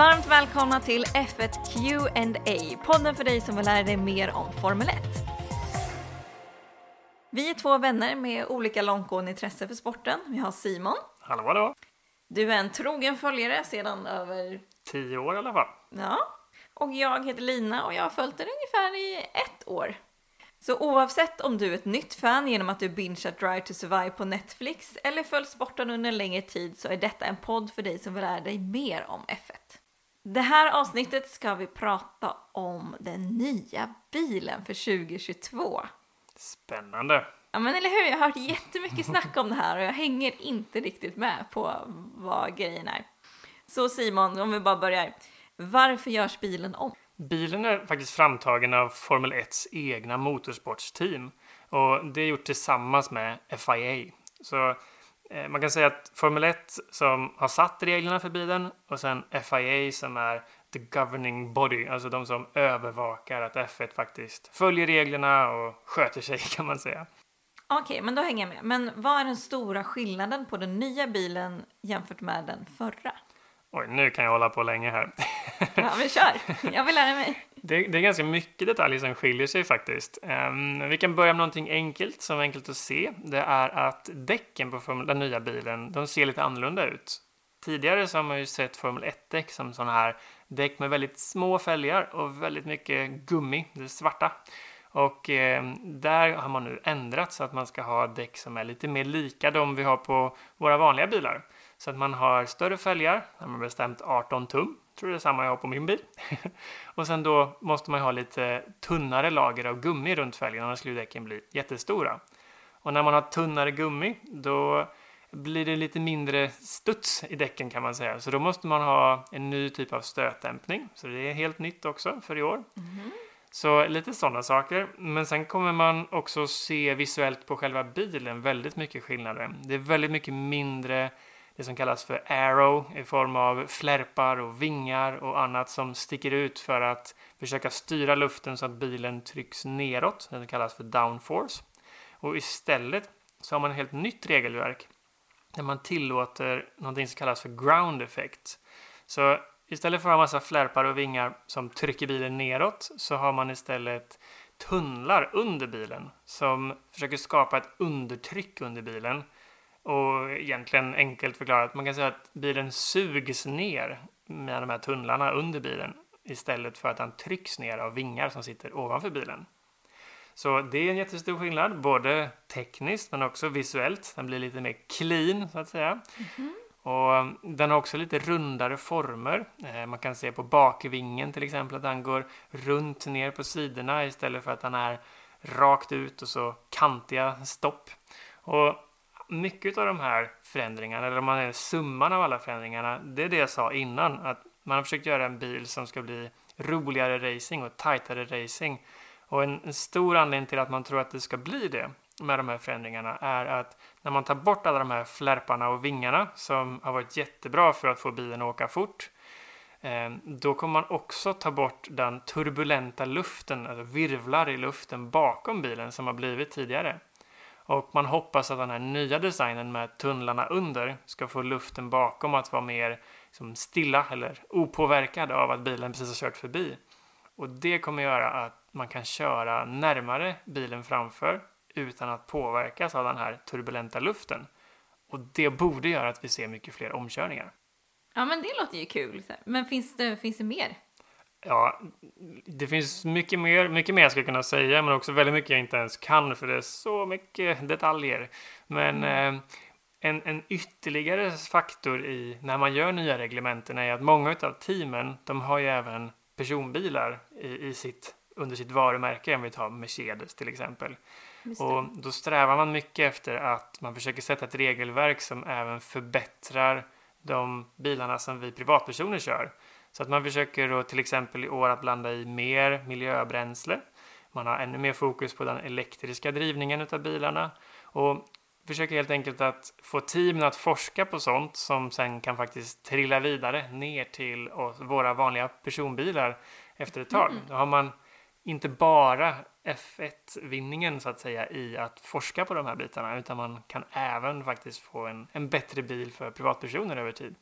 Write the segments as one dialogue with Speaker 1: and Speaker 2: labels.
Speaker 1: Varmt välkomna till F1 Q&A, podden för dig som vill lära dig mer om Formel 1. Vi är två vänner med olika långtgående intresse för sporten. Vi har Simon.
Speaker 2: Hallå, hallå.
Speaker 1: Du är en trogen följare sedan över...
Speaker 2: Tio år i alla fall.
Speaker 1: Ja. Och jag heter Lina och jag har följt den ungefär i ett år. Så oavsett om du är ett nytt fan genom att du bingeat Drive to Survive på Netflix eller följt sporten under en längre tid så är detta en podd för dig som vill lära dig mer om F1. Det här avsnittet ska vi prata om den nya bilen för 2022.
Speaker 2: Spännande.
Speaker 1: Ja men eller hur, jag har hört jättemycket snack om det här och jag hänger inte riktigt med på vad grejen är. Så Simon, om vi bara börjar. Varför görs bilen om?
Speaker 2: Bilen är faktiskt framtagen av Formel 1s egna motorsportsteam och det är gjort tillsammans med FIA. Så Eh, man kan säga att Formel 1 som har satt reglerna för bilen och sen FIA som är the governing body, alltså de som övervakar att F1 faktiskt följer reglerna och sköter sig kan man säga.
Speaker 1: Okej, okay, men då hänger jag med. Men vad är den stora skillnaden på den nya bilen jämfört med den förra?
Speaker 2: Oj, nu kan jag hålla på länge här.
Speaker 1: ja, men kör! Jag vill lära mig.
Speaker 2: Det, det är ganska mycket detaljer som skiljer sig faktiskt. Um, vi kan börja med någonting enkelt som är enkelt att se. Det är att däcken på den nya bilen, de ser lite annorlunda ut. Tidigare så har man ju sett Formel 1-däck som sådana här däck med väldigt små fälgar och väldigt mycket gummi, det svarta. Och eh, där har man nu ändrat så att man ska ha däck som är lite mer lika de vi har på våra vanliga bilar. Så att man har större fälgar, man bestämt 18 tum, tror det är samma jag har på min bil. och sen då måste man ha lite tunnare lager av gummi runt fälgen, annars skulle däcken bli jättestora. Och när man har tunnare gummi, då blir det lite mindre studs i däcken kan man säga. Så då måste man ha en ny typ av stötdämpning. Så det är helt nytt också för i år. Mm. Så lite sådana saker. Men sen kommer man också se visuellt på själva bilen väldigt mycket skillnader. Det är väldigt mycket mindre det som kallas för arrow, i form av flärpar och vingar och annat som sticker ut för att försöka styra luften så att bilen trycks neråt. Det kallas för downforce. Och istället så har man ett helt nytt regelverk där man tillåter någonting som kallas för ground effect. Så istället för att ha massa flärpar och vingar som trycker bilen neråt så har man istället tunnlar under bilen som försöker skapa ett undertryck under bilen och egentligen enkelt förklarat, man kan säga att bilen sugs ner med de här tunnlarna under bilen istället för att den trycks ner av vingar som sitter ovanför bilen. Så det är en jättestor skillnad, både tekniskt men också visuellt. Den blir lite mer clean så att säga. Mm -hmm. Och den har också lite rundare former. Eh, man kan se på bakvingen till exempel att den går runt ner på sidorna istället för att den är rakt ut och så kantiga stopp. Och mycket av de här förändringarna, eller om man är summan av alla förändringarna, det är det jag sa innan, att man har försökt göra en bil som ska bli roligare racing och tajtare racing. Och en, en, stor anledning till att man tror att det ska bli det med de här förändringarna är att när man tar bort alla de här flärparna och vingarna som har varit jättebra för att få bilen att åka fort, eh, då kommer man också ta bort den turbulenta luften, alltså virvlar i luften bakom bilen som har blivit tidigare. Och man hoppas att den här nya designen med tunnlarna under ska få luften bakom att vara mer liksom, stilla eller opåverkad av att bilen precis har kört förbi. Och det kommer göra att man kan köra närmare bilen framför utan att påverkas av den här turbulenta luften. Och det borde göra att vi ser mycket fler omkörningar.
Speaker 1: Ja, men det låter ju kul. Men finns det, finns det mer?
Speaker 2: Ja, det finns mycket mer, mycket mer jag skulle kunna säga, men också väldigt mycket jag inte ens kan för det är så mycket detaljer. Men mm. eh, en, en ytterligare faktor i när man gör nya reglementen är att många av teamen, de har ju även personbilar i, i sitt, under sitt varumärke, om vi tar Mercedes till exempel. Och då strävar man mycket efter att man försöker sätta ett regelverk som även förbättrar de bilarna som vi privatpersoner kör. Så att man försöker då till exempel i år att blanda i mer miljöbränsle. Man har ännu mer fokus på den elektriska drivningen av bilarna och försöker helt enkelt att få teamen att forska på sånt som sen kan faktiskt trilla vidare ner till våra vanliga personbilar efter ett tag. Mm. Då har man inte bara F1-vinningen så att säga i att forska på de här bitarna utan man kan även faktiskt få en, en bättre bil för privatpersoner över tid.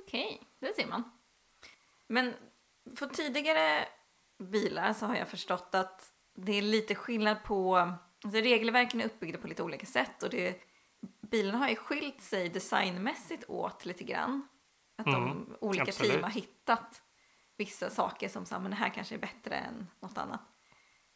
Speaker 1: Okej, okay, det ser man. Men för tidigare bilar så har jag förstått att det är lite skillnad på, alltså regelverken är uppbyggda på lite olika sätt och det, bilarna har ju skilt sig designmässigt åt lite grann. Att de
Speaker 2: Mm,
Speaker 1: olika
Speaker 2: absolut.
Speaker 1: team har hittat vissa saker som sa, men det här kanske är bättre än något annat.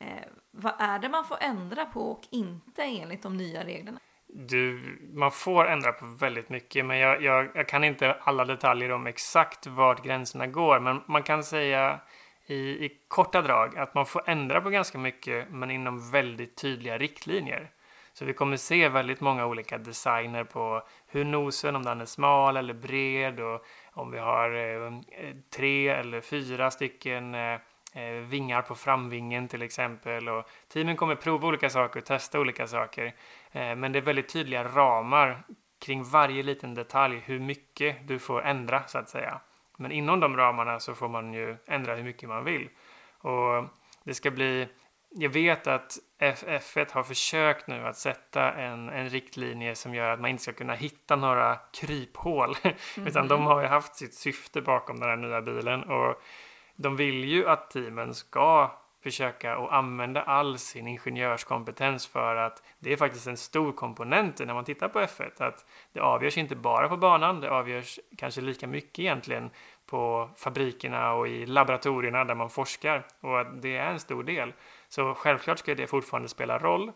Speaker 1: Eh, vad är det man får ändra på och inte enligt de nya reglerna?
Speaker 2: Du, man får ändra på väldigt mycket, men jag, jag, jag kan inte alla detaljer om exakt vart gränserna går. Men man kan säga i, i korta drag att man får ändra på ganska mycket, men inom väldigt tydliga riktlinjer. Så vi kommer se väldigt många olika designer på hur nosen, om den är smal eller bred och om vi har eh, tre eller fyra stycken eh, vingar på framvingen till exempel. Och teamen kommer prova olika saker och testa olika saker. Eh, men det är väldigt tydliga ramar kring varje liten detalj hur mycket du får ändra så att säga. Men inom de ramarna så får man ju ändra hur mycket man vill. Och det ska bli jag vet att F1 har försökt nu att sätta en, en riktlinje som gör att man inte ska kunna hitta några kryphål. Utan de har ju haft sitt syfte bakom den här nya bilen. Och de vill ju att teamen ska försöka att använda all sin ingenjörskompetens för att det är faktiskt en stor komponent när man tittar på F1. Att det avgörs inte bara på banan, det avgörs kanske lika mycket egentligen på fabrikerna och i laboratorierna där man forskar. Och att det är en stor del. Så självklart ska det fortfarande spela roll.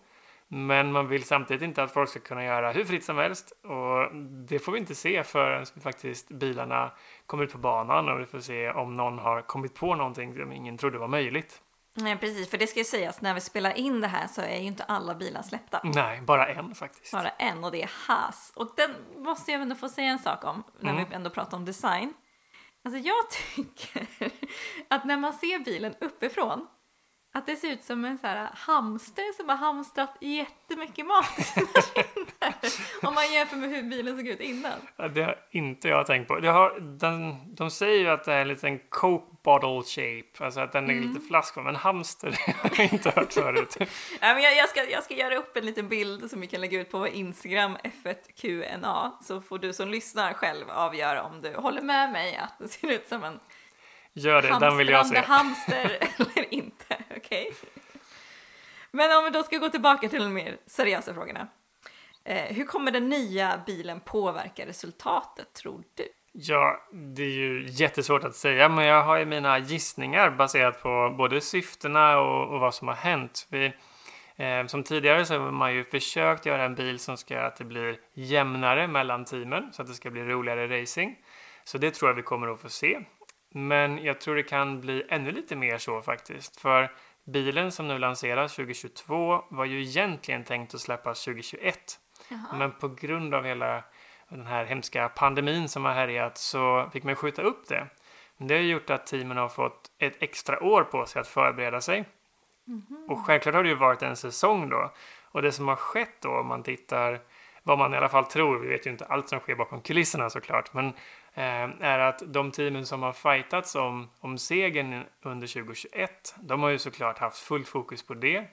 Speaker 2: Men man vill samtidigt inte att folk ska kunna göra hur fritt som helst. Och det får vi inte se förrän faktiskt bilarna kommer ut på banan och vi får se om någon har kommit på någonting som ingen trodde var möjligt.
Speaker 1: Nej, precis, för det ska ju sägas, när vi spelar in det här så är ju inte alla bilar släppta.
Speaker 2: Nej, bara en faktiskt.
Speaker 1: Bara en och det är Haas. Och den måste jag ändå få säga en sak om när
Speaker 2: Mm.
Speaker 1: vi ändå pratar om design. Alltså jag tycker att när man ser bilen uppifrån att det ser ut som en så här hamster som har hamstrat jättemycket mat i sina kinder. Om man jämför med hur bilen såg ut innan.
Speaker 2: Ja, Det har inte jag tänkt på. Det har, den, de säger ju att det är en liten Coke bottle shape, alltså att den är lite flaskform. Men hamster, det har jag inte hört förut.
Speaker 1: Ja, men jag, jag, ska, jag ska göra upp en liten bild som vi kan lägga ut på vår Instagram F1QNA så får du som lyssnar själv avgöra om du håller med mig att det ser ut som en
Speaker 2: Gör det, den vill jag se.
Speaker 1: hamstrande hamster eller inte. Okej. Men om vi då ska gå tillbaka till de mer seriösa frågorna. Eh, hur kommer den nya bilen påverka resultatet tror du?
Speaker 2: Ja, det är ju jättesvårt att säga, men jag har ju mina gissningar baserat på både syftena och, och vad som har hänt. Vi, eh, som tidigare så har man ju försökt göra en bil som ska göra att det blir jämnare mellan teamen, så att det ska bli roligare racing. Så det tror jag vi kommer att få se. Men jag tror det kan bli ännu lite mer så faktiskt, för bilen som nu lanseras 2022 var ju egentligen tänkt att släppas 2021. Men på grund av hela den här hemska pandemin som har härjat så fick man skjuta upp det. Men det har gjort att teamen har fått ett extra år på sig att förbereda sig. Och självklart har det ju varit en säsong då. Och det som har skett då om man tittar vad man i alla fall tror, vi vet ju inte allt som sker bakom kulisserna såklart, men Eh, är att de teamen som har fightats om, om segern under 2021, de har ju såklart haft fullt fokus på det.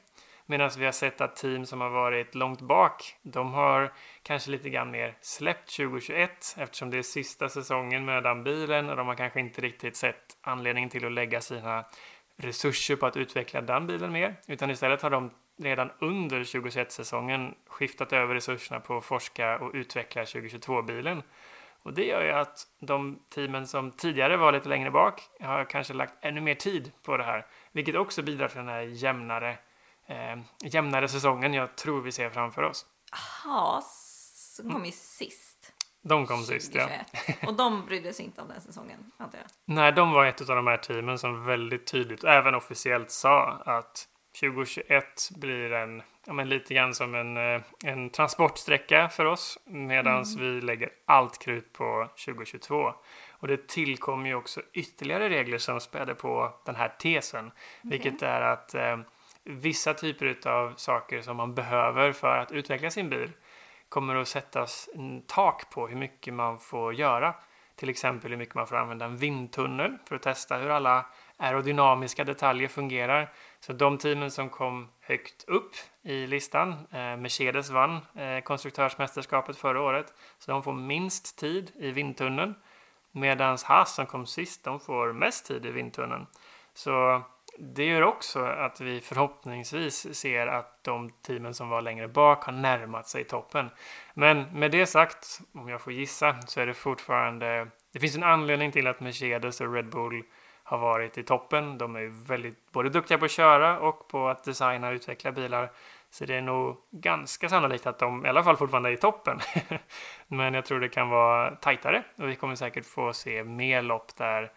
Speaker 2: Medan vi har sett att team som har varit långt bak, de har kanske lite grann mer släppt 2021 eftersom det är sista säsongen med den bilen och de har kanske inte riktigt sett anledningen till att lägga sina resurser på att utveckla den bilen mer. Utan istället har de redan under 2021-säsongen skiftat över resurserna på att forska och utveckla 2022-bilen. Och det gör ju att de teamen som tidigare var lite längre bak har kanske lagt ännu mer tid på det här. Vilket också bidrar till den här jämnare, eh, jämnare säsongen jag tror vi ser framför oss.
Speaker 1: Haas kom ju sist.
Speaker 2: De kom sist, ja.
Speaker 1: 2021. Och de brydde sig inte om den säsongen, antar jag.
Speaker 2: Nej, de var ett av de här teamen som väldigt tydligt, även officiellt, sa att 2021 blir en, ja, men lite grann som en, eh, en transportsträcka för oss medan vi lägger allt krut på 2022. Och det tillkommer ju också ytterligare regler som späder på den här tesen, vilket är att eh, vissa typer av saker som man behöver för att utveckla sin bil kommer att sättas tak på hur mycket man får göra. Till exempel hur mycket man får använda en vindtunnel för att testa hur alla aerodynamiska detaljer fungerar. Så de teamen som kom högt upp i listan, eh, Mercedes vann eh, konstruktörsmästerskapet förra året, så de får minst tid i vindtunneln. Medan Haas som kom sist, de får mest tid i vindtunneln. Så det gör också att vi förhoppningsvis ser att de teamen som var längre bak har närmat sig toppen. Men med det sagt, om jag får gissa, så är det fortfarande... Det finns en anledning till att Mercedes och Red Bull har varit i toppen. De är väldigt både duktiga på att köra och på att designa och utveckla bilar. Så det är nog ganska sannolikt att de i alla fall fortfarande är i toppen. Men jag tror det kan vara tajtare och vi kommer säkert få se mer lopp där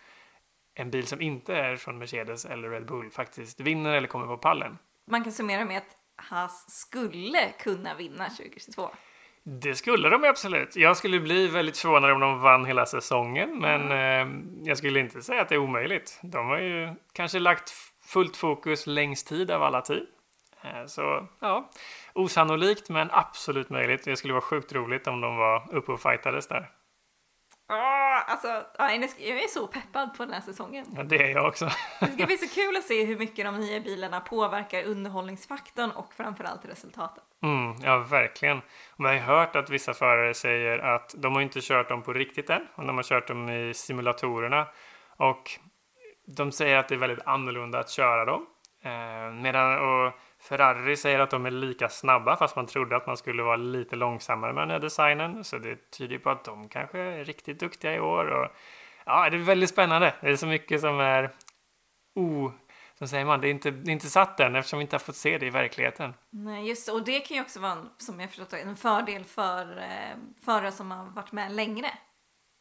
Speaker 2: en bil som inte är från Mercedes eller Red Bull faktiskt vinner eller kommer på pallen.
Speaker 1: Man kan summera med att Haas skulle kunna vinna 2022.
Speaker 2: Det skulle de absolut. Jag skulle bli väldigt förvånad om de vann hela säsongen, men mm. jag skulle inte säga att det är omöjligt. De har ju kanske lagt fullt fokus längst tid av alla tid. Eh, så ja, osannolikt men absolut möjligt. Det skulle vara sjukt roligt om de var uppe och fightades där.
Speaker 1: Oh, alltså, jag är så peppad på den här säsongen.
Speaker 2: Ja, det är jag också.
Speaker 1: det ska bli så kul att se hur mycket de nya bilarna påverkar underhållningsfaktorn och framförallt resultatet.
Speaker 2: Mm, ja, verkligen. Man har hört att vissa förare säger att de har inte kört dem på riktigt än, de har kört dem i simulatorerna. Och de säger att det är väldigt annorlunda att köra dem. Eh, medan, och Ferrari säger att de är lika snabba fast man trodde att man skulle vara lite långsammare med den här designen. Så det tyder på att de kanske är riktigt duktiga i år. Och, ja, det är väldigt spännande. Det är så mycket som är o... Som säger man, det är, inte, det är inte satt än eftersom vi inte har fått se det i verkligheten.
Speaker 1: Nej, just Och det kan ju också vara, en, som jag förstått en fördel för eh, förare som har varit med längre.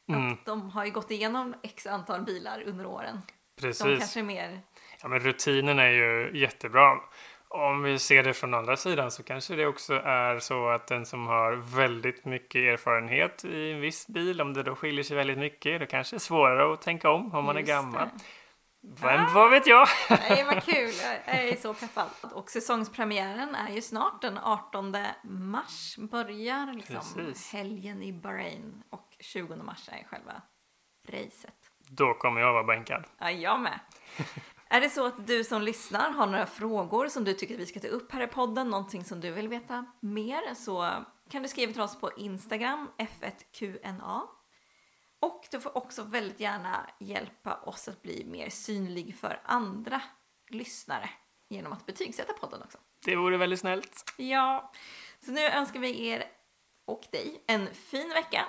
Speaker 1: Mm. Att de har ju gått igenom x antal bilar under åren.
Speaker 2: Precis.
Speaker 1: De kanske är mer...
Speaker 2: Ja, men rutinen är ju jättebra om vi ser det från andra sidan så kanske det också är så att den som har väldigt mycket erfarenhet i en viss bil, om det då skiljer sig väldigt mycket, då kanske det är svårare att tänka om om man Just är gammal. Det. Vem, ah, vad vet jag?
Speaker 1: Nej, vad kul, jag är så peppad. Och säsongspremiären är ju snart, den 18 mars börjar liksom helgen i Bahrain och 20 mars är själva racet.
Speaker 2: Då kommer jag vara bänkad.
Speaker 1: Ja, jag med. Är det så att du som lyssnar har några frågor som du tycker att vi ska ta upp här i podden, någonting som du vill veta mer, så kan du skriva till oss på Instagram, F1QNA. Och du får också väldigt gärna hjälpa oss att bli mer synlig för andra lyssnare genom att betygsätta podden också.
Speaker 2: Det vore väldigt snällt.
Speaker 1: Ja, så nu önskar vi er och dig en fin vecka,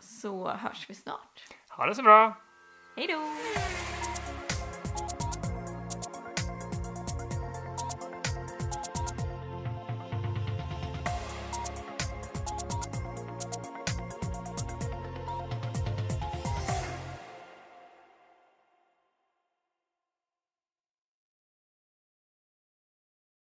Speaker 1: så hörs vi snart.
Speaker 2: Ha det så bra!
Speaker 1: Hej då!